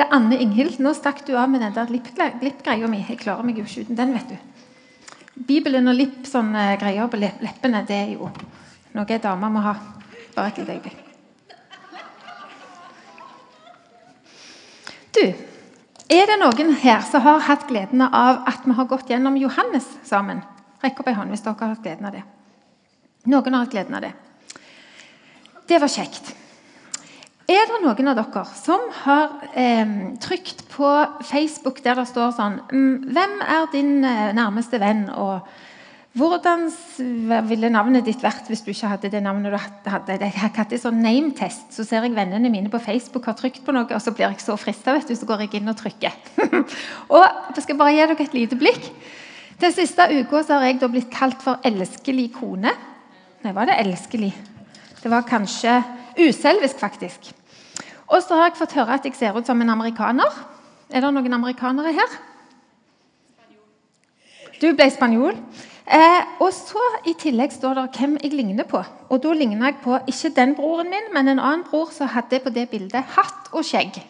heter Anne Inghild. Nå stakk du av med den der lippgreia mi. Jeg klarer meg jo ikke uten den, vet du. Bibelen og lipp, sånne greier på leppene, det er jo noe ei dame må ha. Bare et lite øyeblikk. Du, er det noen her som har hatt gleden av at vi har gått gjennom Johannes sammen? Rekk opp ei hånd hvis dere har hatt gleden av det. Noen har hatt gleden av det. Det var kjekt. Er det noen av dere som har eh, trykt på Facebook der det står sånn «Mm, Hvem er din eh, nærmeste venn? Og hvordan ville navnet ditt vært hvis du ikke hadde det navnet du hadde? Jeg har hatt en sånn name-test. Så ser jeg vennene mine på Facebook har trykt på noe, og så blir jeg så frista, så går jeg inn og trykker. og jeg skal bare gi dere et lite blikk. Den siste uka har jeg blitt kalt for elskelig kone. Nei, var det elskelig? Det var kanskje uselvisk, faktisk. Og så har jeg fått høre at jeg ser ut som en amerikaner. Er det noen amerikanere her? Du ble spanjol. Eh, og så I tillegg står det hvem jeg ligner på. Og Da ligner jeg på ikke den broren min, men en annen bror som hadde på det bildet hatt og skjegg.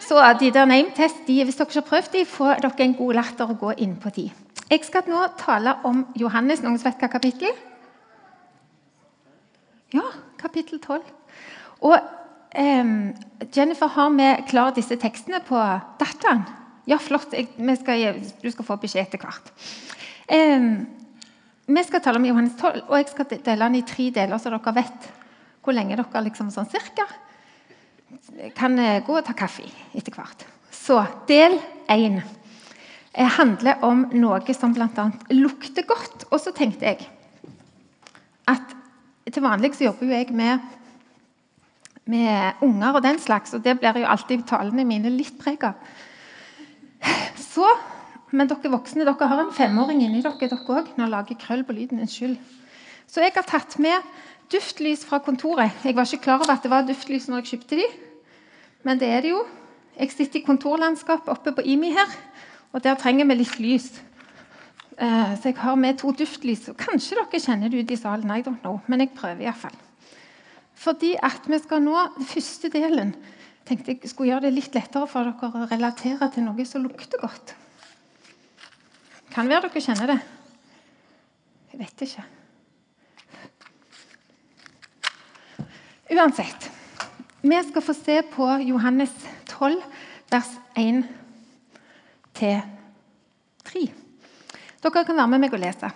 Så de der name-test, de, Hvis dere ikke har prøvd de, får dere en god latter å gå inn på de. Jeg skal nå tale om Johannes. Noen vet hva kapittel? Ja, kapittel 12. Og Um, Jennifer, har vi klart disse tekstene på datteren? Ja, flott. Jeg, skal, du skal få beskjed etter hvert. Um, vi skal tale om Johannes 12, og jeg skal dele den i tre deler, så dere vet hvor lenge dere liksom sånn cirka kan eh, gå og ta kaffe etter hvert. Så del én eh, handler om noe som bl.a. lukter godt. Og så tenkte jeg at til vanlig så jobber jeg med med unger og den slags, og det blir jo alltid talene mine litt preg av. Så, Men dere voksne dere har en femåring inni dere dere òg. Nå lager jeg krøll på lyden. Unnskyld. Så jeg har tatt med duftlys fra kontoret. Jeg var ikke klar over at det var duftlys når jeg kjøpte de, men det er det jo. Jeg sitter i kontorlandskap oppe på IMI her, og der trenger vi litt lys. Eh, så jeg har med to duftlys. Kanskje dere kjenner det ute i salen, I don't know, men jeg prøver iallfall. Fordi at vi skal nå den første delen tenkte jeg skulle gjøre det litt lettere for dere å relatere til noe som lukter godt. Kan være dere kjenner det. Jeg vet ikke. Uansett. Vi skal få se på Johannes 12, vers 1 til 3. Dere kan være med meg og lese.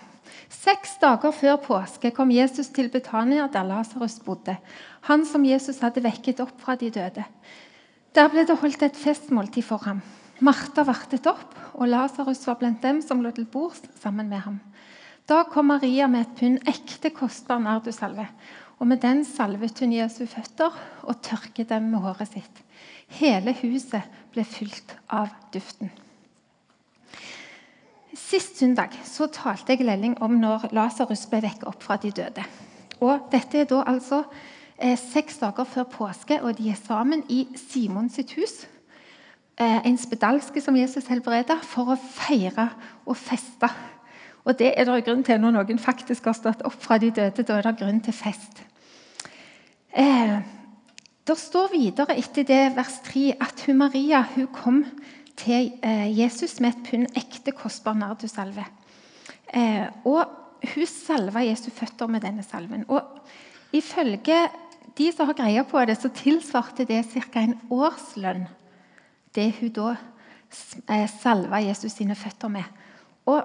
Seks dager før påske kom Jesus til Betania, der Lasarus bodde, han som Jesus hadde vekket opp fra de døde. Der ble det holdt et festmåltid for ham. Martha vartet opp, og Lasarus var blant dem som lå til bords sammen med ham. Da kom Maria med et pund ekte, kostbar nardusalve, og med den salvet hun Jesu føtter og tørket dem med håret sitt. Hele huset ble fylt av duften. Sist søndag så talte jeg Lelling om når Lasarus ble vekket opp fra de døde. Og Dette er da altså eh, seks dager før påske, og de er sammen i Simon sitt hus. Eh, en spedalske som Jesus helbreda, for å feire og feste. Og Det er det grunn til når noen faktisk har stått opp fra de døde. Da er det grunn til fest. Eh, det står videre etter det vers 3 at hun Maria hun kom til eh, Jesus med et pund ekte, kostbar nardusalve. Eh, og hun salva Jesu føtter med denne salven. Og Ifølge de som har greie på det, så tilsvarte det ca. en årslønn. Det hun da eh, salva Jesus sine føtter med. Og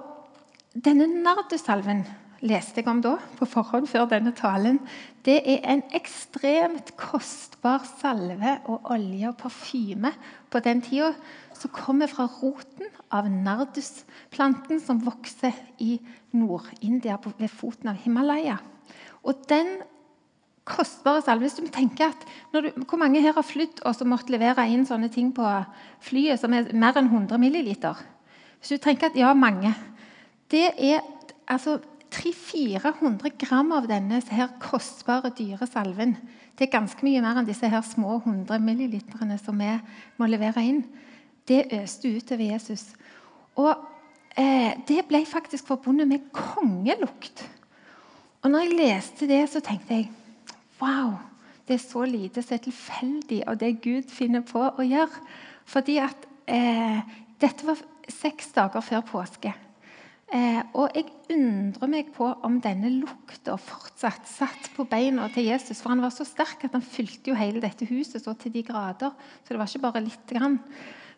denne nardusalven leste jeg om da, på forhånd før denne talen. Det er en ekstremt kostbar salve og olje og parfyme på den tida som kommer fra roten av nardusplanten som vokser i Nord-India, ved foten av Himalaya. Og den kostbare salven. Hvis du tenker at du, Hvor mange her har flydd og så måtte levere inn sånne ting på flyet som er mer enn 100 milliliter? Hvis du tenker at ja, mange Det er altså 300-400 gram av denne her kostbare, dyre salven. Det er ganske mye mer enn disse her små 100 millilitrene som vi må levere inn. Det øste ut over Jesus. Og eh, Det ble faktisk forbundet med kongelukt. Og når jeg leste det, så tenkte jeg wow, det er så lite som er tilfeldig av det Gud finner på å gjøre. Fordi at eh, Dette var seks dager før påske. Eh, og jeg undrer meg på om denne lukta fortsatt satt på beina til Jesus. For han var så sterk at han fylte jo hele dette huset så til de grader. Så det var ikke bare litt grann.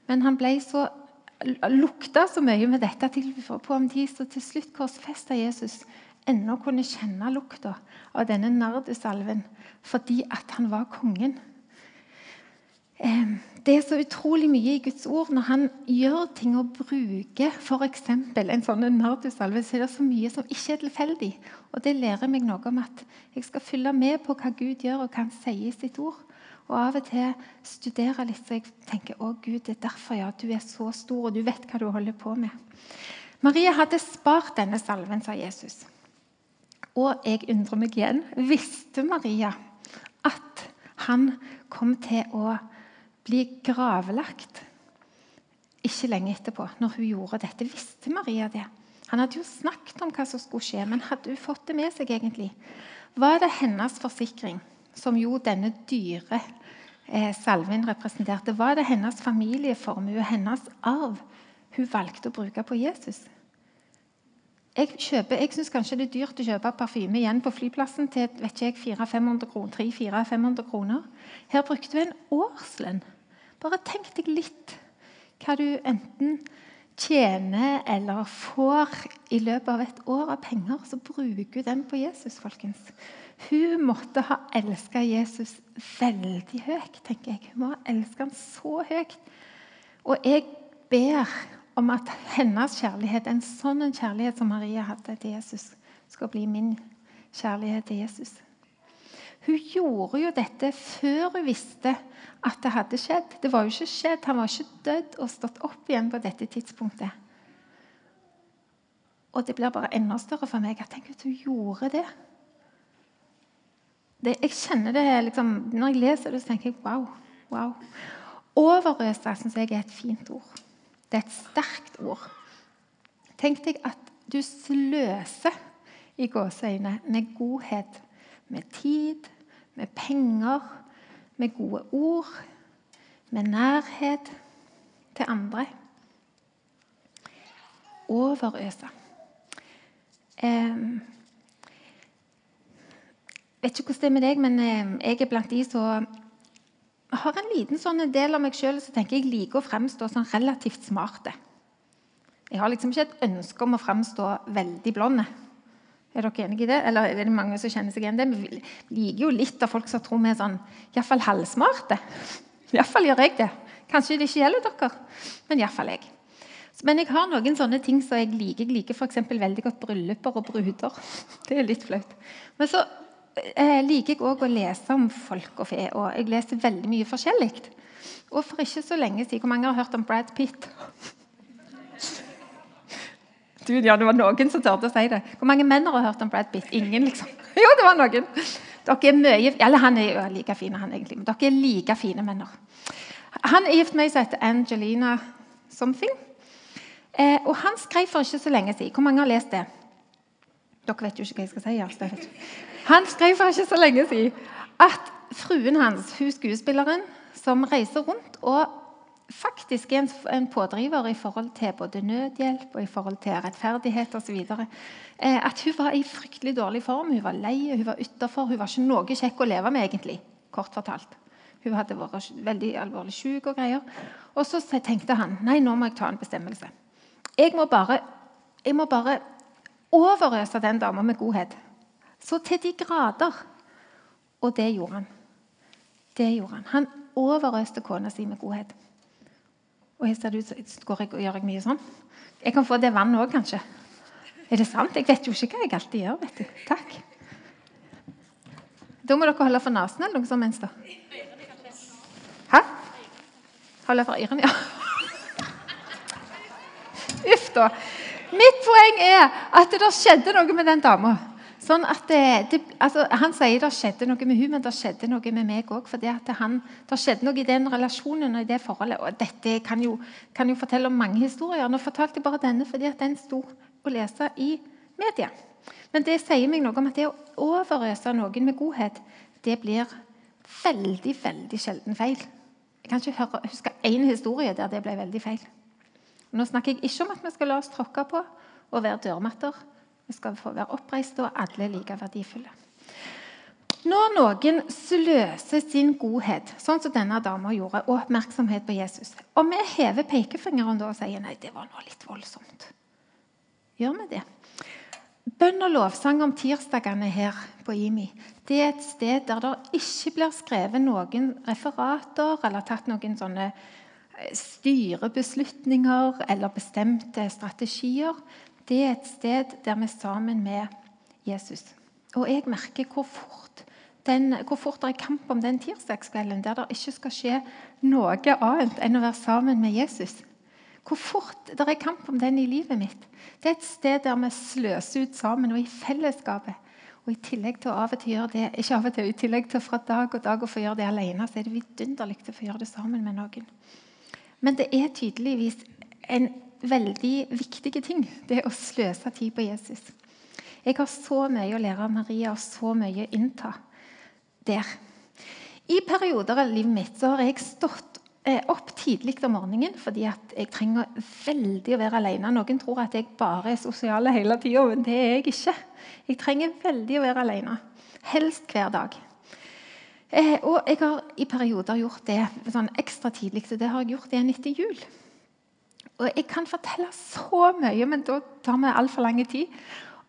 Men han ble så lukta så mye med dette til på om de så til slutt korsfesta Jesus ennå kunne kjenne lukta av denne nardusalven fordi at han var kongen. Det er så utrolig mye i Guds ord. Når han gjør ting og bruker f.eks. en sånn nardusalve, så er det så mye som ikke er tilfeldig. Og Det lærer meg noe om at jeg skal følge med på hva Gud gjør og hva han sier i sitt ord. Og av og til studerer litt, så jeg tenker å Gud, det er derfor ja, du er så stor, og du vet hva du holder på med. Maria hadde spart denne salven, sa Jesus. Og jeg undrer meg igjen. Visste Maria at han kom til å bli gravlagt ikke lenge etterpå, når hun gjorde dette? Visste Maria det? Han hadde jo snakket om hva som skulle skje, men hadde hun fått det med seg? egentlig? Var det hennes forsikring, som jo denne dyre salven representerte, var det hennes familieformue, hennes arv, hun valgte å bruke på Jesus? Jeg, kjøper, jeg syns kanskje det er dyrt å kjøpe parfyme igjen på flyplassen til vet ikke 400-500 kroner, kroner. Her brukte vi en årslønn. Bare tenk deg litt hva du enten tjener eller får i løpet av et år av penger. Så bruker du den på Jesus, folkens. Hun måtte ha elska Jesus veldig høyt, tenker jeg. Hun må ha elska ham så høyt. Og jeg ber om at hennes kjærlighet, en sånn kjærlighet som Maria hadde til Jesus, skal bli min kjærlighet til Jesus. Hun gjorde jo dette før hun visste at det hadde skjedd. Det var jo ikke skjedd, Han var ikke dødd og stått opp igjen på dette tidspunktet. Og det blir bare enda større for meg. Jeg tenker at hun gjorde det. Det jeg kjenner det liksom, Når jeg leser det, så tenker jeg wow. wow. Overøse syns jeg er et fint ord. Det er et sterkt ord. Tenk deg at du sløser i gåseøyne med godhet, med tid, med penger, med gode ord, med nærhet til andre. Overøse. Eh, vet ikke hvordan det er med deg, men jeg er blant de som har en liten sånn del av meg sjøl som tenker jeg liker å fremstå sånn relativt smarte. Jeg har liksom ikke et ønske om å fremstå veldig blond. Er dere enige i det? Eller er det mange som kjenner seg igjen det? Vi liker jo litt av folk som tror vi er sånn iallfall halvsmarte. Iallfall gjør jeg det. Kanskje det ikke gjelder dere, men iallfall jeg. Men jeg har noen sånne ting som jeg liker. Jeg liker f.eks. veldig godt brylluper og bruder. Det er litt flaut. Men så eh, liker jeg òg å lese om folk og fe, og jeg leser veldig mye forskjellig. Og for ikke så lenge siden Hvor mange har hørt om Brad Pitt? Du, ja, det var noen som turte å si det. Hvor mange menn har hørt om Brad Pitt? Ingen, liksom. Jo, det var noen. Dere er mye, eller Han er jo like fin, han egentlig, men dere er like fine menner. Han er gift med ei som heter Angelina something. Eh, og Han skrev for ikke så lenge siden. Hvor mange har lest det? Dere vet jo ikke hva jeg skal si. Altså. Han skrev for ikke så lenge siden at fruen hans, hun skuespilleren, som reiser rundt og faktisk er en, pådriver i forhold til både nødhjelp og i forhold til rettferdighet osv. Eh, at hun var i fryktelig dårlig form. Hun var lei, hun var utafor. Hun var ikke noe kjekk å leve med, egentlig. Kort fortalt. Hun hadde vært veldig alvorlig syk og greier. Og så tenkte han nei, nå må jeg ta en bestemmelse. Jeg må bare, jeg må bare overøse den dama med godhet. Så til de grader. Og det gjorde han. Det gjorde Han Han overøste kona si med godhet. Og jeg ser det ut så går og gjør jeg mye sånn. Jeg kan få det vannet òg, kanskje. Er det sant? Jeg vet jo ikke hva jeg alltid gjør. vet du. Takk. Da må dere holde for nesen eller noe sånt mens, da. Hæ? Holde for ørene, ja. Uff, da. Mitt poeng er at det skjedde noe med den dama. Sånn at det, det, altså, Han sier det skjedde noe med hun, men det skjedde noe med meg òg. Det skjedde noe i den relasjonen og i det forholdet. og Dette kan jo, kan jo fortelle om mange historier. Nå fortalte jeg bare denne fordi den sto å lese i media. Men det sier meg noe om at det å overøse noen med godhet, det blir veldig, veldig sjelden feil. Jeg kan ikke høre, huske én historie der det ble veldig feil. Nå snakker jeg ikke om at vi skal la oss tråkke på og være dørmatter. Vi skal få være oppreiste, og alle er like verdifulle. Når noen sløser sin godhet, sånn som denne dama gjorde, og oppmerksomhet på Jesus Og vi hever pekefingeren da og sier nei, det var nå litt voldsomt. Gjør vi det? Bønn og lovsang om tirsdagene her på IMI det er et sted der det ikke blir skrevet noen referater eller tatt noen sånne styrebeslutninger eller bestemte strategier. Det er et sted der vi er sammen med Jesus. Og jeg merker hvor fort, den, hvor fort det er kamp om den tirsdagskvelden der det ikke skal skje noe annet enn å være sammen med Jesus. Hvor fort det er kamp om den i livet mitt. Det er et sted der vi sløser ut sammen og i fellesskapet. Og i tillegg til å av og til gjøre det, ikke av og til, i tillegg til fra dag og dag å få gjøre det alene, så er det vidunderlig å få gjøre det sammen med noen. Men det er tydeligvis en veldig viktige ting, det å sløse tid på Jesus. Jeg har så mye å lære av Maria og så mye å innta der. I perioder av livet mitt så har jeg stått Eh, opp tidlig om morgenen fordi jeg trenger veldig å være alene. Noen tror at jeg bare er sosial hele tida, men det er jeg ikke. Jeg trenger veldig å være alene. Helst hver dag. Eh, og jeg har i perioder gjort det sånn ekstra tidlig, så det har jeg gjort igjen etter jul. Og jeg kan fortelle så mye, men da tar vi altfor lang tid,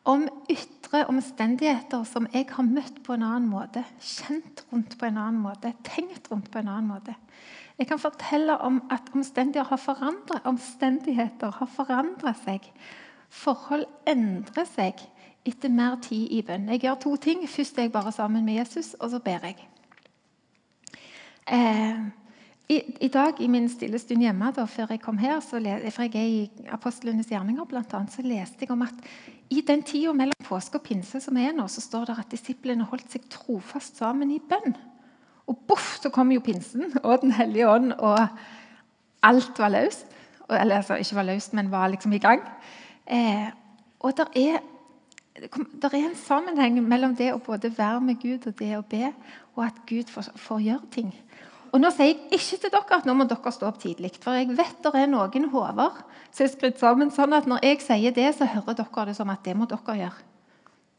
om ytre omstendigheter som jeg har møtt på en annen måte, kjent rundt på en annen måte, tenkt rundt på en annen måte. Jeg kan fortelle om at omstendigheter har forandret, omstendigheter har forandret seg. Forhold endrer seg etter mer tid i bønn. Jeg gjør to ting. Først er jeg bare sammen med Jesus, og så ber jeg. Eh, i, i, dag i min stille stund hjemme da, før jeg kom her, for jeg er i apostlenes gjerninger, blant annet, så leste jeg om at i den tida mellom påske og pinse som er nå, så står det at disiplene holdt seg trofast sammen i bønn. Og boff, så kom jo pinsen og Den hellige ånd, og alt var løst. Eller altså, ikke var løst, men var liksom i gang. Eh, og det er, er, en sammenheng mellom det å både være med Gud og det å be, og at Gud får, får gjøre ting. Og Nå sier jeg ikke til dere at nå må dere stå opp tidlig. For jeg vet det er noen hoder som er skrudd sammen sånn at når jeg sier det, så hører dere det som at det må dere gjøre.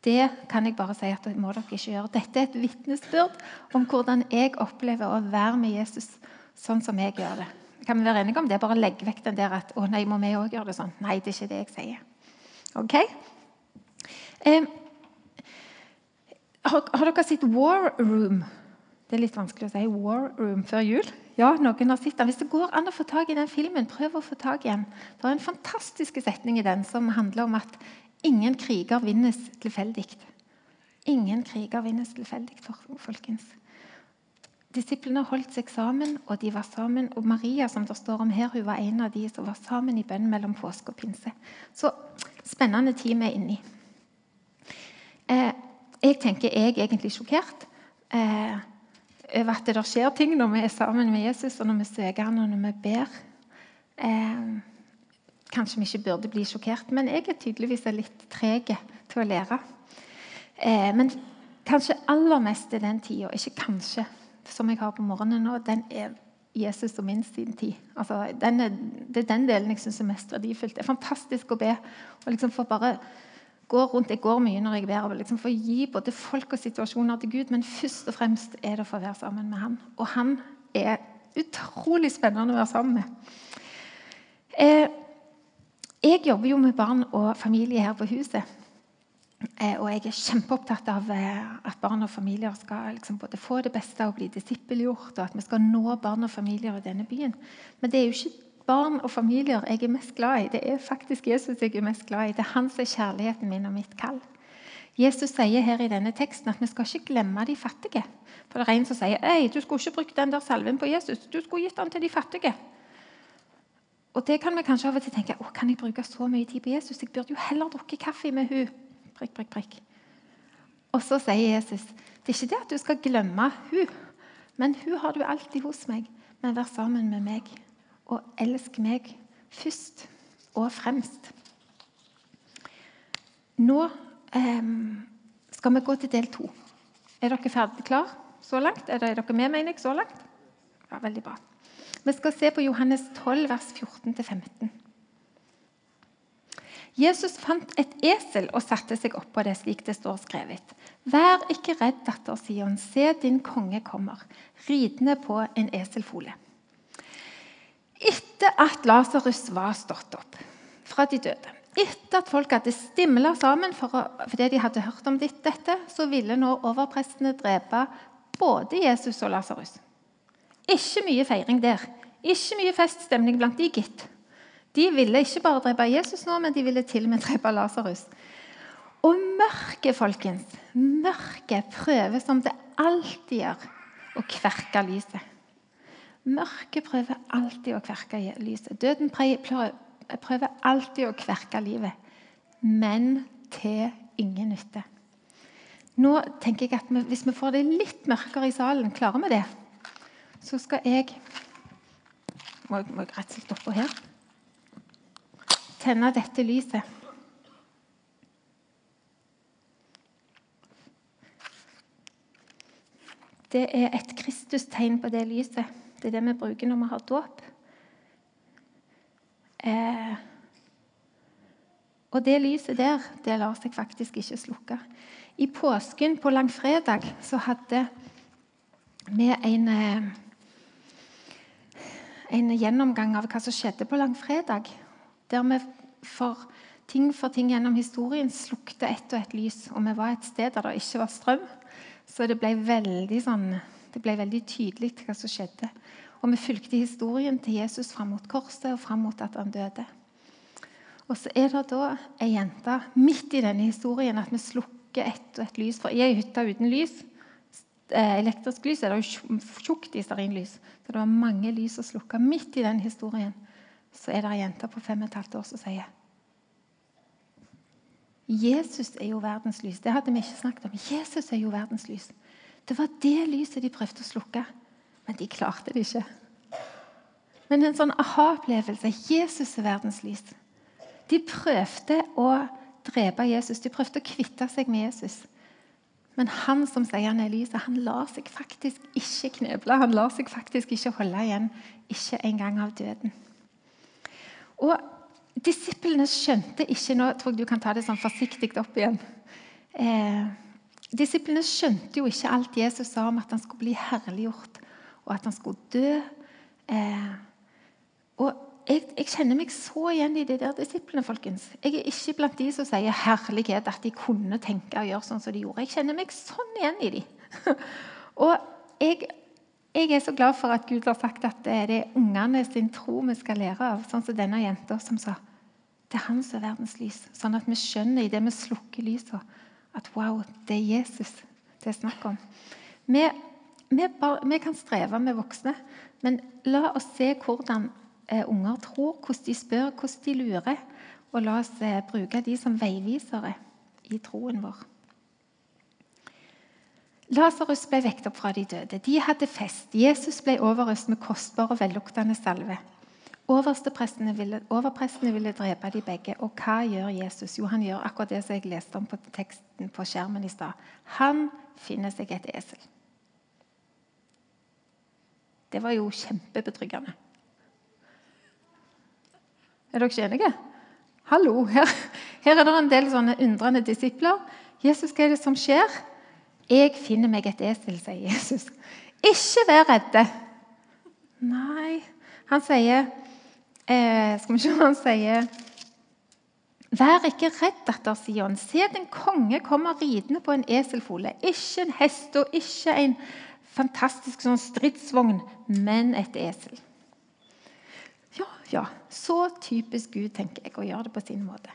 Det kan jeg bare si at det må dere ikke gjøre. Dette er et vitnesbyrd om hvordan jeg opplever å være med Jesus sånn som jeg gjør det. Kan vi være enige om det? Bare legg vekk den der at 'Å nei, må vi òg gjøre det sånn?' Nei, det er ikke det jeg sier. Ok? Eh, har, har, dere sett War Room? Det er litt vanskelig å si War Room før jul. Ja, noen har sett den. Hvis det går an å få tak i den filmen, prøv å få tak i den. Det er en fantastisk setning i den som handler om at Ingen kriger vinnes tilfeldig. Ingen kriger vinnes tilfeldig, folkens. Disiplene holdt seg sammen, og de var sammen. Og Maria som det står om her, hun var en av de som var sammen i bønn mellom påske og pinse. Så spennende tid vi er inne i. Eh, jeg tenker jeg er egentlig sjokkert eh, over at det skjer ting når vi er sammen med Jesus, og når vi søker han, og når vi ber. Eh, Kanskje vi ikke burde bli sjokkert, men jeg er tydeligvis litt treg til å lære. Eh, men kanskje aller mest er den tida, ikke kanskje, som jeg har på morgenen nå, den er Jesus og min sin tid. Altså, er, det er den delen jeg syns er mest verdifullt. Det er fantastisk å be. og liksom få bare gå rundt, Jeg går mye når jeg ber, og liksom få gi både folk og situasjoner til Gud, men først og fremst er det for å være sammen med Han. Og han er utrolig spennende å være sammen med. Eh, jeg jobber jo med barn og familie her på huset. Eh, og jeg er kjempeopptatt av eh, at barn og familier skal liksom både få det beste og bli disippelgjort, og at vi skal nå barn og familier i denne byen. Men det er jo ikke barn og familier jeg er mest glad i. Det er faktisk Jesus jeg er mest glad i. Det er han som er kjærligheten min og mitt kall. Jesus sier her i denne teksten at vi skal ikke glemme de fattige. For det er en som sier Ei, du skulle ikke brukt den der salven på Jesus. Du skulle gitt den til de fattige. Og det kan vi kanskje av og til tenke å, kan jeg bruke så mye tid på Jesus? Jeg burde jo heller drukke kaffe med hun. Prikk, prikk, prikk. Og så sier Jesus det er ikke det at du skal glemme hun, men hun har du alltid hos meg. Men vær sammen med meg, og elsk meg først og fremst. Nå eh, skal vi gå til del to. Er dere ferdig klar? så langt? Er, dere med, mener jeg, så langt? Ja, Veldig bra. Vi skal se på Johannes 12, vers 14-15. Jesus fant et esel og satte seg oppå det, slik det står skrevet. Vær ikke redd, datter Sion, se din konge kommer, ridende på en eselfole. Etter at Lasarus var stått opp fra de døde, etter at folk hadde stimla sammen for å, fordi de hadde hørt om dette, så ville nå overprestene drepe både Jesus og Lasarus. Ikke mye feiring der. Ikke mye feststemning blant de, gitt. De ville ikke bare drepe Jesus nå, men de ville til og med drepe Lasarus. Og mørket, folkens, mørket prøver som det alltid gjør, å kverke lyset. Mørket prøver alltid å kverke lyset. Døden prøver alltid å kverke livet, men til ingen nytte. Nå tenker jeg at vi, Hvis vi får det litt mørkere i salen, klarer vi det? Så skal jeg Må, må jeg rett og slett oppå her? Tenne dette lyset. Det er et Kristus-tegn på det lyset. Det er det vi bruker når vi har dåp. Eh, og det lyset der det lar seg faktisk ikke slukke. I påsken, på langfredag, så hadde vi en, eh, en gjennomgang av hva som skjedde på langfredag. Der vi for ting for ting gjennom historien slukte ett og ett lys. Og vi var et sted der det ikke var strøm, så det ble veldig, sånn, det ble veldig tydelig hva som skjedde. Og vi fulgte historien til Jesus fram mot korset og fram mot at han døde. Og så er det da ei jente midt i denne historien at vi slukker ett og ett lys. For i ei hytte uten lys, eh, elektrisk lys er det jo tjukt stearinlys. Så det var mange lys å slukke. Midt i den historien så er det ei jente på fem og et halvt år som sier Jesus er jo verdens lys. Det hadde vi ikke snakket om. Jesus er jo verdens lys. Det var det lyset de prøvde å slukke. Men de klarte det ikke. Men en sånn aha-opplevelse. Jesus er verdens lys. De prøvde å drepe Jesus. De prøvde å kvitte seg med Jesus. Men han som sier han er lyset, han lar seg faktisk ikke kneble. Han lar seg faktisk ikke holde igjen, ikke engang av døden. Og Disiplene skjønte ikke Nå tror jeg du kan ta det sånn forsiktig opp igjen. Eh, disiplene skjønte jo ikke alt Jesus sa om at han skulle bli herliggjort og at han skulle dø. Eh, og jeg, jeg, kjenner meg så igjen i de der disiplene. folkens. Jeg er ikke blant de som sier herlighet, at de kunne tenke og gjøre sånn som de gjorde. Jeg kjenner meg sånn igjen i de. og jeg, jeg, er så glad for at Gud har sagt at det er ungene sin tro vi skal lære av. Sånn som denne jenta som sa det er han som er verdens lys. Sånn at vi skjønner i det vi slukker lyset, at wow, det er Jesus det er snakk om. Vi vi, bar, vi, kan streve med voksne, men la oss se hvordan eh, unger tror, hvordan de spør, hvordan de lurer. Og la oss eh, bruke de som veivisere i troen vår. Lasarus ble vekt opp fra de døde. De hadde fest. Jesus ble overøst med kostbar og velluktende salve. Overprestene ville, overprestene ville drepe de begge. Og hva gjør Jesus? Jo, Han gjør akkurat det som jeg leste om på teksten på skjermen i stad. Han finner seg et esel. Det var jo kjempebetryggende. Er dere ikke enige? Hallo, her, her, er det en del sånne undrende disipler. Jesus, hva er det som skjer? Jeg finner meg et esel, sier Jesus. Ikke vær redde. Nei, han sier eh, Skal vi se hva han sier Vær ikke redd, datter Sion. Se, den konge kommer ridende på en eselfole. Ikke en hest og ikke en fantastisk sånn stridsvogn, men et esel. Ja, ja. Så typisk Gud, tenker jeg, å gjøre det på sin måte.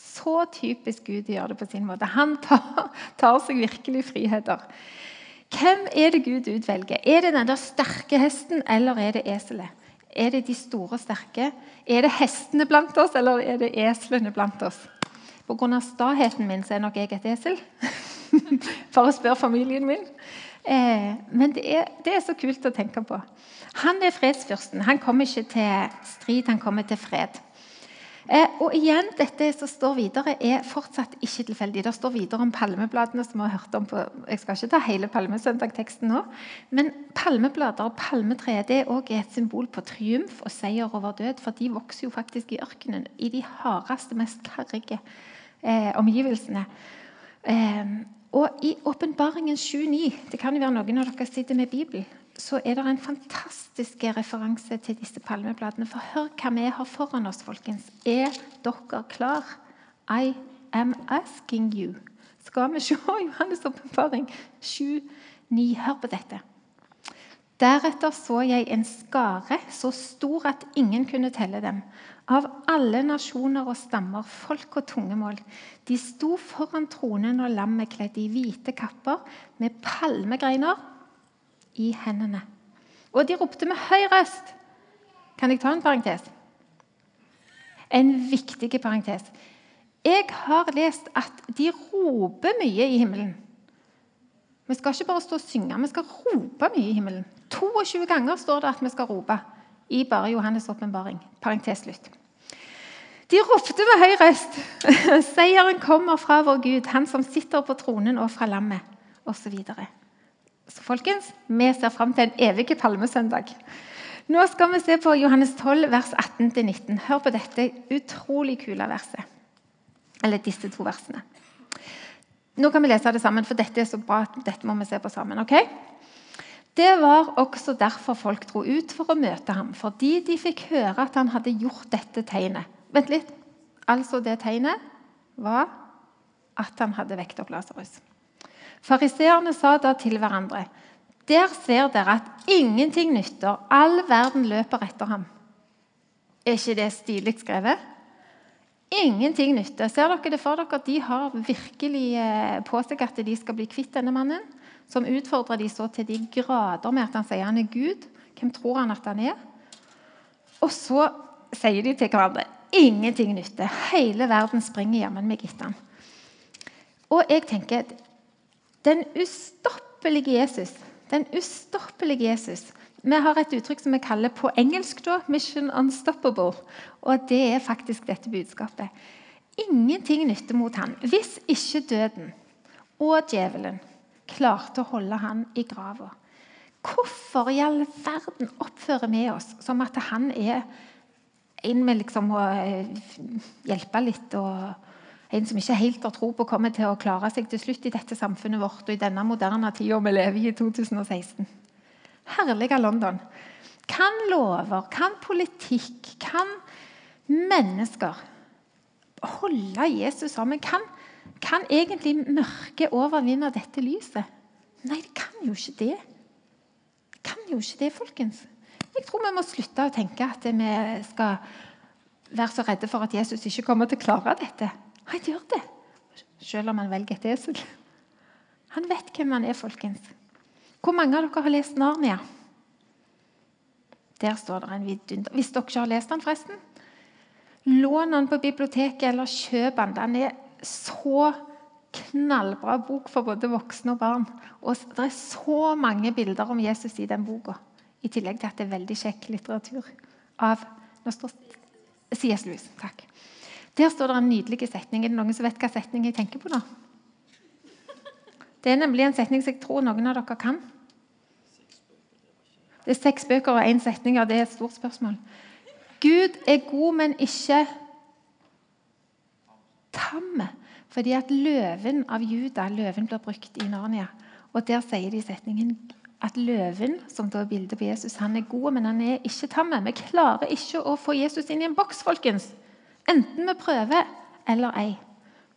Så typisk Gud å gjøre det på sin måte. Han tar, tar seg virkelig friheter. Hvem er det Gud utvelger? Er det den der sterke hesten, eller er det eselet? Er det de store, og sterke? Er det hestene blant oss, eller er det eslene blant oss? Pga. staheten min så er nok jeg et esel. For å spørre familien min. Eh, men det er, det er, så kult å tenke på. Han er fredsfyrsten. Han kommer ikke til strid, han kommer til fred. Eh, og igjen, Dette som står videre, er fortsatt ikke tilfeldig. Det står videre om palmebladene. som vi har hørt om på, Jeg skal ikke ta hele palmesøndagteksten nå. Men palmeblader og palmetre det er også et symbol på triumf og seier over død. For de vokser jo faktisk i ørkenen, i de hardeste, mest karrige eh, omgivelsene. Eh, og i Åpenbaringen 7.9 Det kan jo være noen av dere sitter med Bibel så er det en fantastisk referanse til disse palmebladene. For hør hva vi har foran oss, folkens. Er dere klar? I am asking you. Skal vi se Johannes' åpenbaring 7,9. Hør på dette. Deretter så jeg en skare så stor at ingen kunne telle dem. Av alle nasjoner og stammer, folk og tungemål. De sto foran tronen og lammet kledd i hvite kapper med palmegreiner i hendene. Og de ropte med høy røst. Kan jeg ta en parentes? En viktig parentes. Jeg har lest at de roper mye i himmelen. Vi skal ikke bare stå og synge, vi skal rope mye i himmelen. 22 ganger står det at vi skal rope i bare Johannes' åpenbaring. Parentes slutt. De ropte med høy røst. Seieren kommer fra vår Gud, han som sitter på tronen og fra lammet, osv. Så folkens, vi ser fram til en evig palmesøndag. Nå skal vi se på Johannes 12, vers 18-19. Hør på dette utrolig kule verset. Eller disse to versene. Nå kan vi lese det sammen, for dette er så bra dette må vi se på sammen. ok? Det var også derfor folk dro ut for å møte ham, fordi de fikk høre at han hadde gjort dette tegnet. Vent litt. Altså, det tegnet var at han hadde vekt opp Lasarus. Fariseerne sa da til hverandre.: Der ser dere at ingenting nytter. All verden løper etter ham. Er ikke det stilig skrevet? Ingenting nytter. Ser dere det for dere? De har virkelig eh, på seg at de skal bli kvitt denne mannen, som utfordrer de så til de grader med at han sier han er Gud. Hvem tror han at han er? Og så sier de til hverandre ingenting nytter. Hele verden springer jammen meg etter han. Og jeg tenker den ustoppelige Jesus. Den ustoppelige Jesus. Vi har et uttrykk som vi kaller på engelsk da, 'mission unstoppable'. Og det er faktisk dette budskapet. Ingenting nytter mot han hvis ikke døden og djevelen klarte å holde han i grava. Hvorfor i all verden oppfører vi oss som at han er en vi liksom må eh, hjelpe litt og en som ikke helt har tro på kommer til å klare seg til slutt i dette samfunnet vårt og i denne moderne tida vi lever i i 2016. Herlige London. Kan lover, kan politikk, kan mennesker holde Jesus sammen? Kan, kan egentlig mørket overvinne dette lyset? Nei, det kan jo ikke det. Det kan jo ikke det, folkens. Jeg tror vi må slutte å tenke at vi skal være så redde for at Jesus ikke kommer til å klare dette. Han gjør det, selv om han velger et esel. Han vet hvem han er, folkens. Hvor mange av dere har lest Narnia? Der står det en vidunder. Hvis dere ikke har lest den, forresten, lån den på biblioteket eller kjøp den. Den er så knallbra bok for både voksne og barn. Og Det er så mange bilder om Jesus i den boka. I tillegg til at det er veldig kjekk litteratur av Nå står C.S. Lewis. Takk. Der står det en nydelig setning. Er det noen som vet hva setning jeg tenker på nå? Det er nemlig en setning som jeg tror noen av dere kan. Det er seks bøker og én setning, og det er et stort spørsmål. Gud er god, men ikke tam. Fordi at løven av Juda løven blir brukt i Narnia. Og Der sier de i setningen at løven, som da er bildet på Jesus, han er god, men han er ikke tam. Vi klarer ikke å få Jesus inn i en boks, folkens. Enten vi prøver eller ei,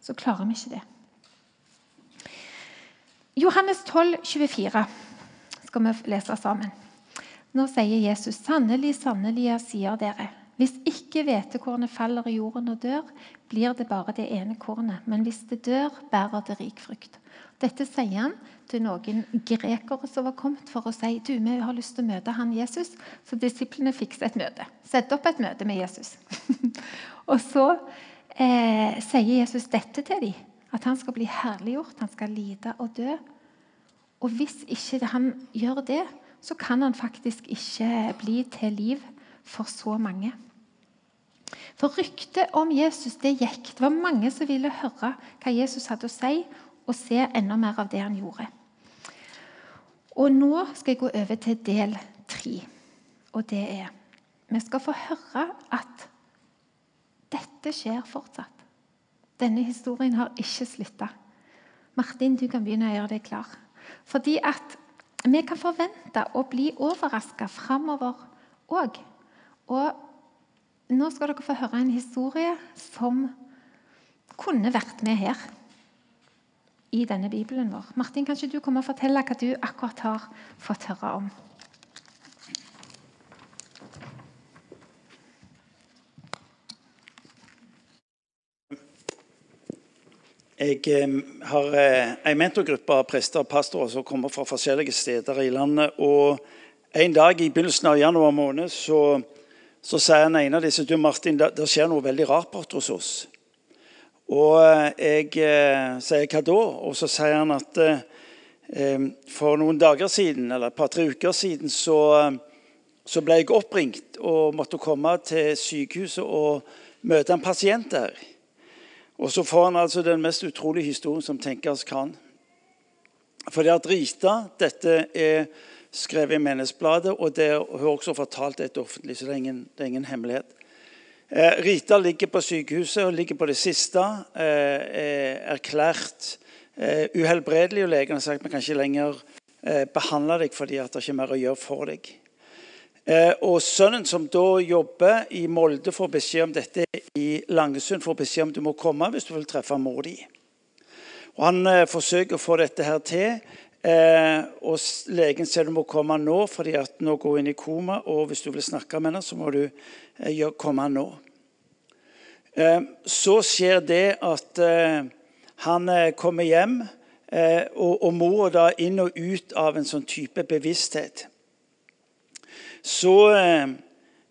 så klarer vi ikke det. Johannes 12, 24 skal vi lese sammen. Nå sier Jesus, 'Sannelig, sannelig, jeg sier dere:" Hvis ikke hvetekornet faller i jorden og dør, blir det bare det ene kornet. Men hvis det dør, bærer det rik frukt. Dette sier han til noen grekere som var kommet for å si du, vi har lyst til å møte han Jesus. Så disiplene fikser et møte. Sette opp et møte med Jesus. og så eh, sier Jesus dette til dem. At han skal bli herliggjort, han skal lide og dø. Og hvis ikke han gjør det, så kan han faktisk ikke bli til liv for så mange. For ryktet om Jesus det gikk. Det var mange som ville høre hva Jesus hadde å si, og se enda mer av det han gjorde. Og Nå skal jeg gå over til del tre. Og det er Vi skal få høre at dette skjer fortsatt. Denne historien har ikke slutta. Martin, du kan begynne å gjøre deg klar. Fordi at vi kan forvente å bli overraska framover òg. Og nå skal dere få høre en historie som kunne vært med her i denne bibelen vår. Martin, kanskje du kommer og fortelle hva du akkurat har fått høre om? Jeg eh, har eh, en mentorgruppe av prester og pastorer som kommer fra forskjellige steder i landet. og En dag i begynnelsen av januar måned så, så sier han en av disse du Martin, det, skjer noe veldig rart borte hos oss. Og jeg eh, sier hva da? Og så sier han at eh, for noen dager siden, eller et par-tre uker siden så, så, ble jeg oppringt og måtte komme til sykehuset og møte en pasient der. Og så får han altså den mest utrolige historien som tenkes kan. For det at Rita Dette er skrevet i Menneskebladet, og det, hun også fortalt dette offentlig, så det er ingen, det er ingen hemmelighet. Eh, Rita ligger på sykehuset og ligger på det siste. Eh, er erklært eh, uhelbredelig, og legen har sagt vi kan ikke lenger eh, behandle deg fordi at det ikke er mer å gjøre for deg. Eh, og Sønnen, som da jobber i Molde, får beskjed om dette i Langesund. får beskjed om du må komme hvis du vil treffe mor di. Og Han eh, forsøker å få dette her til. Eh, og Legen sier du må komme nå, fordi at nå går hun inn i koma. Og hvis du vil snakke med henne, så må du eh, komme nå. Eh, så skjer det at eh, han kommer hjem, og, og mor da inn og ut av en sånn type bevissthet så, eh,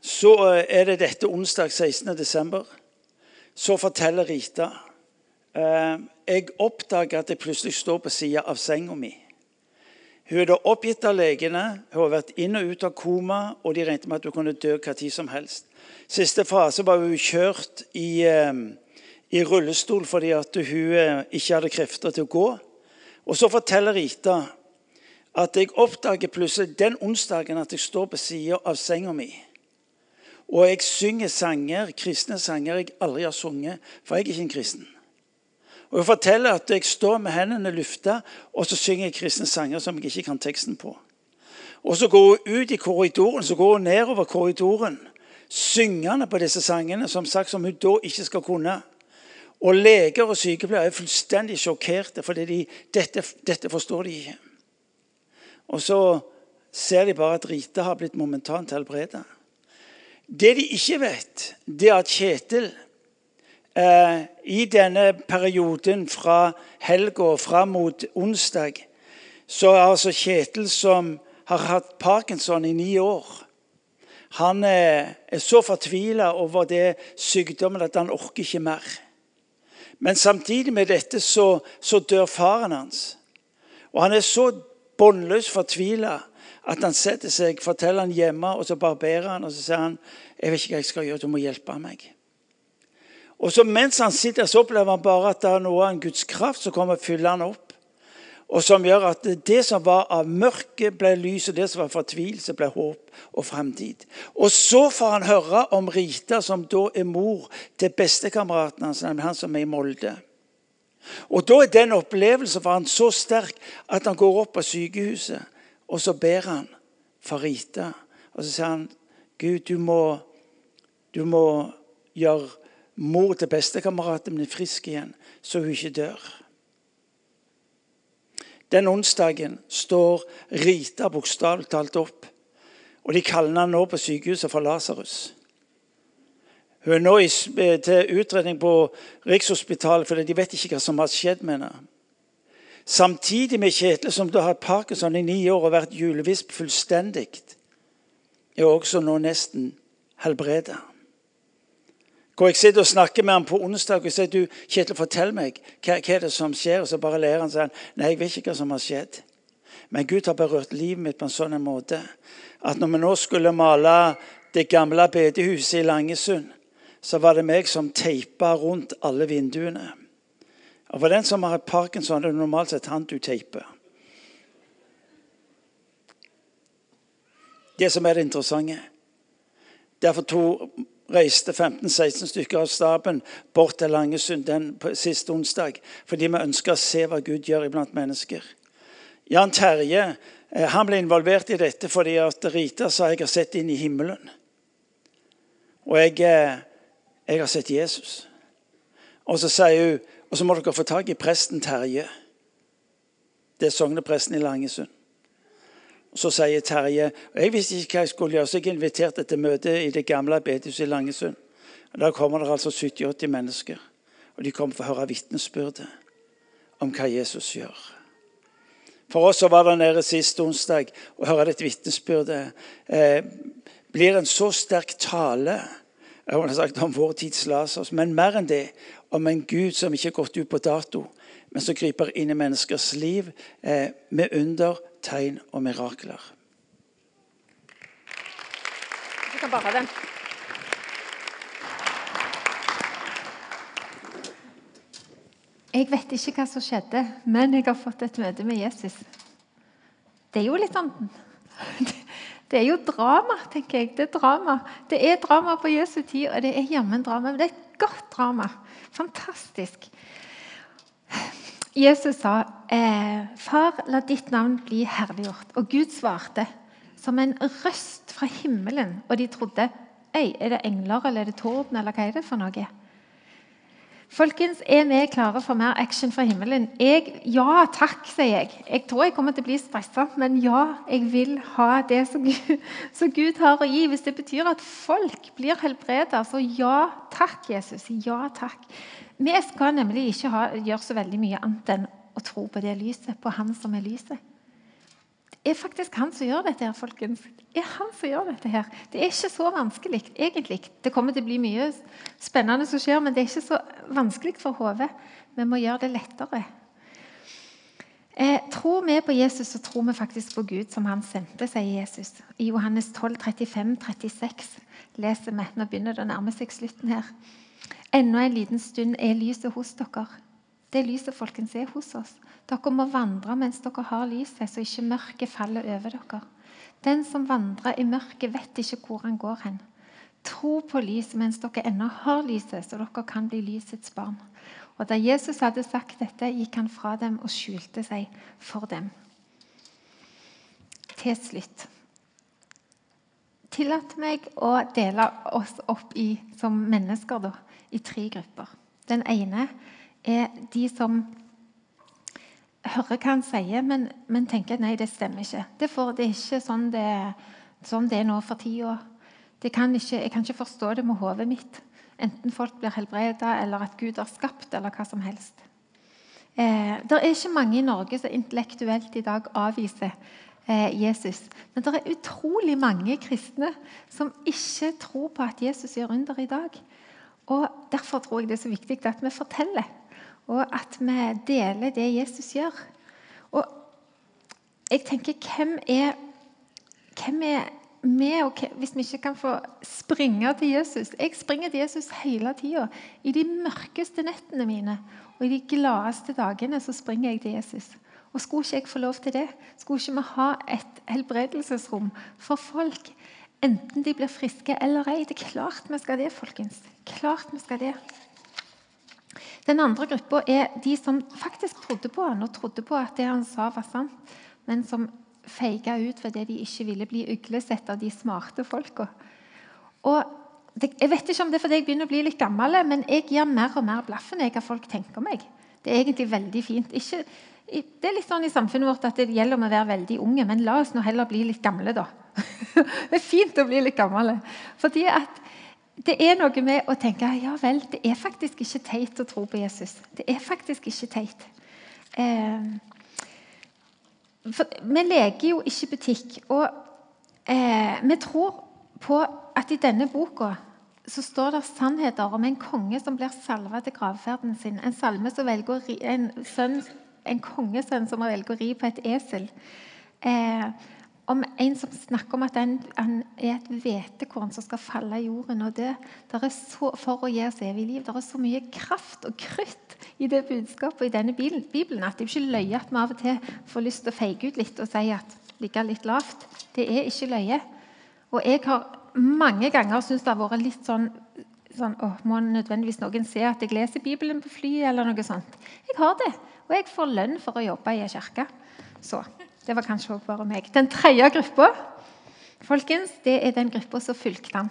så eh, er det dette onsdag 16. desember. Så forteller Rita eh, jeg oppdager at jeg plutselig står på sida av senga mi. Hun er da oppgitt av legene, hun har vært inn og ut av koma, og de regnet med at hun kunne dø hva tid som helst. Siste fase var hun kjørt i, i rullestol fordi hun ikke hadde krefter til å gå. Og så forteller Rita at jeg oppdager plutselig den onsdagen at jeg står på sida av senga mi. Og jeg synger sanger, kristne sanger jeg aldri har sunget, for jeg er ikke en kristen. Og Jeg forteller at jeg står med hendene lufta, og så synger jeg kristne sanger som jeg ikke kan teksten på. Og Så går hun ut i korridoren, så går hun nedover korridoren, syngende på disse sangene, som sagt som hun da ikke skal kunne. Og leger og sykepleiere er fullstendig sjokkerte, for de, dette, dette forstår de ikke. Og så ser de bare at Rita har blitt momentant helbredet. Det de ikke vet, det er at Kjetil eh, i denne perioden fra helga fram mot onsdag så er altså Kjetil som har hatt parkinson i ni år. Han er, er så fortvila over det sykdommen at han orker ikke mer. Men samtidig med dette så, så dør faren hans. Og han er så båndløst fortvila at han setter seg, forteller han hjemme, og så barberer han, og så sier han jeg vet ikke hva jeg skal gjøre, du må hjelpe meg. Og så Mens han sitter, så opplever han bare at det er noe av en Guds kraft som kommer og fyller han opp. Og som gjør at det som var av mørke, ble lys, og det som var fortvilelse, ble håp og fremtid. Og så får han høre om Rita, som da er mor til bestekameraten hans, nemlig han som er i Molde. Og Da er den opplevelsen for han så sterk at han går opp på sykehuset og så ber han for Rita. Og så sier han Gud, du må, du må gjøre mor til bestekameraten min frisk igjen, så hun ikke dør. Den onsdagen står Rita bokstavelig talt opp. Og De kaller han nå på sykehuset for Lasarus. Hun er nå i, til utredning på Rikshospitalet, for de vet ikke hva som har skjedd med henne. Samtidig med Kjetil, som da har hatt parkinson i ni år og vært julevisp fullstendig, er også nå nesten helbredet. Hvor jeg sitter og snakker med ham på onsdag og sier du, Kjetil, fortell meg hva, hva er det som skjer. Og så bare ler han seg. Nei, jeg vet ikke hva som har skjedd. Men Gud har berørt livet mitt på en sånn måte at når vi nå skulle male det gamle bedehuset i Langesund, så var det meg som teipa rundt alle vinduene. Og For den som har parkinson, er det normalt sett han du teiper. Det som er det interessante Derfor to reiste 15-16 stykker av staben bort til Langesund den siste onsdag. Fordi vi ønsker å se hva Gud gjør iblant mennesker. Jan Terje eh, han ble involvert i dette fordi at Rita sa jeg har sett inn i himmelen. Og jeg, eh, jeg har sett Jesus. Og så sier hun og så må dere få tak i presten Terje. Det er sognepresten i Langesund. Så sier Terje Jeg visste ikke hva jeg skulle gjøre, så jeg inviterte til møte i det gamle bedehuset i Langesund. Der kommer det altså 70-80 mennesker. Og de kommer for å høre vitnesbyrdet om hva Jesus gjør. For oss som var der nede sist onsdag og høre dette vitnesbyrdet, eh, blir en så sterk tale jeg har sagt om vår tids Lasers, men mer enn det om en Gud som ikke har gått ut på dato, men som griper inn i menneskers liv eh, med under, tegn og mirakler. Du kan bare ha den. Jeg vet ikke hva som skjedde, men jeg har fått et møte med Jesus. Det er jo litt sånn Det er jo drama, tenker jeg. Det er drama Det er drama på Jesu tid, og det er jammen drama. Men det er et godt drama. Fantastisk. Jesus sa, eh, 'Far, la ditt navn bli herliggjort.' Og Gud svarte som en røst fra himmelen. Og de trodde Ei, er det engler eller er det torden eller hva er det for noe? Folkens, er vi klare for mer action fra himmelen? Jeg, ja takk, sier jeg. Jeg tror jeg kommer til å bli stressa, men ja, jeg vil ha det som Gud, som Gud har å gi. Hvis det betyr at folk blir helbredet, så ja takk, Jesus. Ja takk. Vi skal nemlig ikke gjøre så veldig mye annet enn å tro på det lyset, på Han som er lyset. Er faktisk han som gjør dette. her, folkens. Det er han som gjør dette her. Det er ikke så vanskelig, egentlig. Det kommer til å bli mye spennende som skjer, men det er ikke så vanskelig for hodet. Vi må gjøre det lettere. Eh, tror vi på Jesus, så tror vi faktisk på Gud som han sendte, sier Jesus. I Johannes 12, 35-36 leser vi. Nå begynner det å nærme seg slutten her. Enda en liten stund er lyset hos dere. Det lyset folkens er hos oss. Dere må vandre mens dere har lyset, så ikke mørket faller over dere. Den som vandrer i mørket, vet ikke hvor han går hen. Tro på lyset mens dere ennå har lyset, så dere kan bli lysets barn. Og Da Jesus hadde sagt dette, gikk han fra dem og skjulte seg for dem. Til slutt Tillat meg å dele oss opp i, som mennesker da, i tre grupper. Den ene er de som hører hva han sier, men, men tenker nei, det stemmer ikke. Det, får, det er ikke sånn det, sånn det, er nå for tida. Kan jeg kan ikke forstå det med hodet mitt. Enten folk blir helbredet, eller at Gud har skapt, eller hva som helst. Eh, det er ikke mange i Norge som intellektuelt i dag avviser Eh, Jesus. Men det er utrolig mange kristne som ikke tror på at Jesus gjør under i dag. Og Derfor tror jeg det er så viktig at vi forteller, og at vi deler det Jesus gjør. Og jeg tenker, hvem er, hvem er vi, og hvis vi ikke kan få springe til Jesus Jeg springer til Jesus hele tida. I de mørkeste nettene mine og i de gladeste dagene så springer jeg til Jesus. Og Skulle ikke jeg få lov til det? Skulle ikke vi ha et helbredelsesrom for folk, enten de blir friske eller ei? Det er klart vi skal det, folkens. Klart vi skal det. Den andre gruppa er de som faktisk trodde på han og trodde på at det han sa, var sant, men som feiga ut fordi de ikke ville bli uglesett av de smarte folka. Jeg vet ikke om det er fordi jeg begynner å bli litt gammel, men jeg gir mer og mer blaffen i hva folk tenker meg. Det er egentlig veldig fint. Ikke, det er litt sånn i samfunnet vårt at det gjelder om å være veldig unge, men la oss nå heller bli litt gamle, da. det er fint å bli litt gammel. Fordi at det er noe med å tenke ja vel, det er faktisk ikke teit å tro på Jesus. Det er faktisk ikke teit. Eh, vi leker jo ikke butikk. Og eh, vi tror på at i denne boka så står det sannheter om en konge som blir salva til gravferden sin. En salme som velger en sønn en kongesønn som velger å ri på et esel. Eh, om en som snakker om at han, er et hvetekorn som skal falle i jorden. og dø. så, For å gi oss evig liv. Det er så mye kraft og krutt i det budskapet i denne Bibelen at det er ikke løye at vi av og til får lyst til å feige ut litt og si at ligge litt lavt. Det er ikke løye. Og jeg har mange ganger syntes det har vært litt sånn, sånn å, Må nødvendigvis noen se at jeg leser Bibelen på flyet? eller noe sånt. Jeg har det. Og jeg får lønn for å jobbe i ei kirke. Så det var kanskje òg bare meg. Den tredje gruppa folkens, det er den gruppa som fulgte han.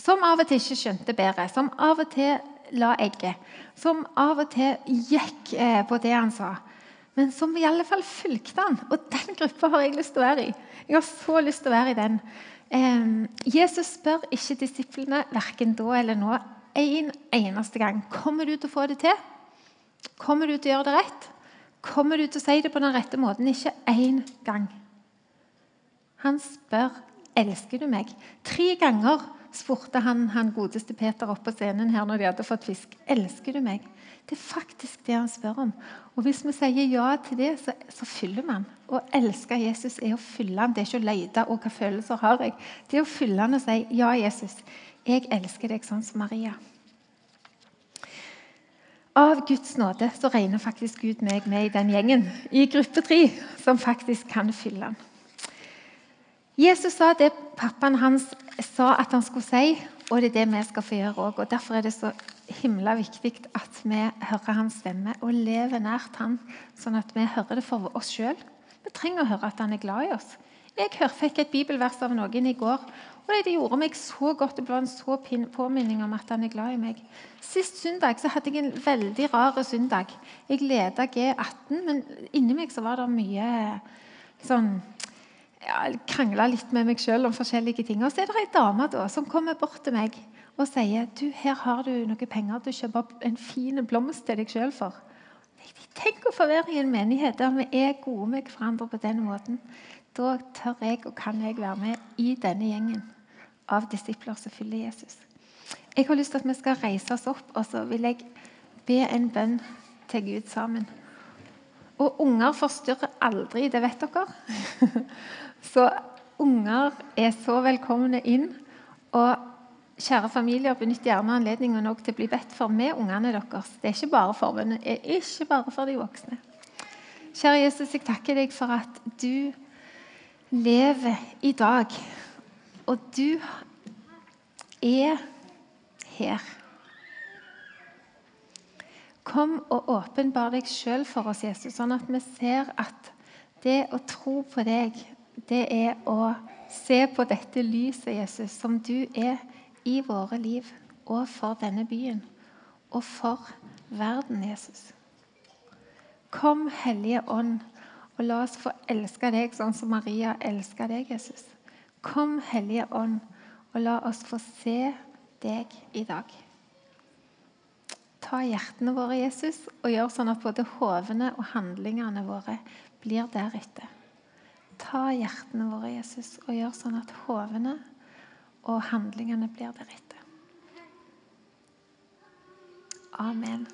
Som av og til ikke skjønte bedre. Som av og til la egget. Som av og til gikk eh, på det han sa. Men som i alle fall fulgte han. Og den gruppa har jeg lyst til å være i. Jeg har så lyst til å være i den. Jesus spør ikke disiplene verken da eller nå en eneste gang kommer du til å få det til. Kommer du til å gjøre det rett? Kommer du til å si det på den rette måten? Ikke én gang. Han spør elsker du meg. Tre ganger spurte han, han godeste Peter opp på scenen her når de hadde fått fisk. Elsker du meg? Det er faktisk det han spør om. Og Hvis vi sier ja til det, så, så fyller man. Å elske Jesus er å fylle han. Det er ikke å lete og hva følelser har jeg. Det er å fylle han og si ja, Jesus, jeg elsker deg sånn som Maria. Av Guds nåde så regner faktisk Gud meg med i den gjengen i gruppe tre som faktisk kan fylle den. Jesus sa det pappaen hans sa at han skulle si, og det er det vi skal få gjøre òg. Derfor er det så himla viktig at vi hører hans stemme og lever nært han, sånn at vi hører det for oss sjøl. Vi trenger å høre at han er glad i oss. Jeg fikk et bibelvers av noen i går, og det gjorde meg så godt. Det ble en så påminning om at han er glad i meg. Sist søndag så hadde jeg en veldig rar søndag. Jeg leda G18, men inni meg så var det mye sånn ja, Krangla litt med meg sjøl om forskjellige ting. Og så er det ei dame da, som kommer bort til meg og sier du, her har du noen penger til å kjøpe en fin blomst til deg sjøl for. Tenk å få være i en menighet der vi er gode med hverandre på denne måten. Da tør jeg og kan jeg være med i denne gjengen av disipler som følger Jesus. Jeg har lyst til at vi skal reise oss opp, og så vil jeg be en bønn til Gud sammen. Og unger forstyrrer aldri, det vet dere. Så unger er så velkomne inn. Og kjære familier, benytt gjerne anledningen til å bli bedt for med ungene deres. Det er ikke bare for, men det er ikke bare for de voksne. Kjære Jesus, jeg takker deg for at du lever i dag. Og du er her. Kom og åpenbar deg sjøl for oss, Jesus, sånn at vi ser at det å tro på deg, det er å se på dette lyset, Jesus, som du er i våre liv og for denne byen og for verden, Jesus. Kom, Hellige Ånd, og la oss få elske deg sånn som Maria elska deg, Jesus. Kom, Hellige Ånd, og la oss få se deg i dag. Ta hjertene våre, Jesus, og gjør sånn at både hovene og handlingene våre blir deretter. Ta hjertene våre, Jesus, og gjør sånn at hovene og handlingene blir deretter. Amen.